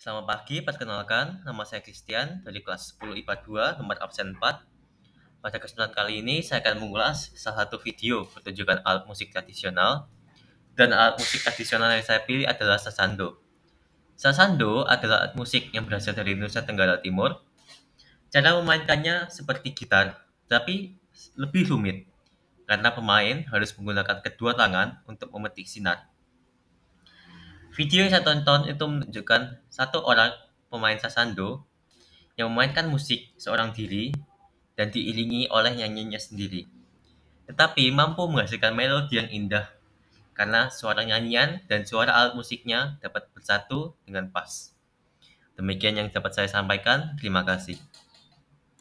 Selamat pagi, perkenalkan nama saya Christian dari kelas 10 IPA 2 nomor absen 4. Pada kesempatan kali ini saya akan mengulas salah satu video pertunjukan alat musik tradisional dan alat musik tradisional yang saya pilih adalah sasando. Sasando adalah alat musik yang berasal dari Nusa Tenggara Timur. Cara memainkannya seperti gitar, tapi lebih rumit karena pemain harus menggunakan kedua tangan untuk memetik sinar. Video yang saya tonton itu menunjukkan satu orang pemain sasando yang memainkan musik seorang diri dan diiringi oleh nyanyinya sendiri. Tetapi mampu menghasilkan melodi yang indah karena suara nyanyian dan suara alat musiknya dapat bersatu dengan pas. Demikian yang dapat saya sampaikan. Terima kasih.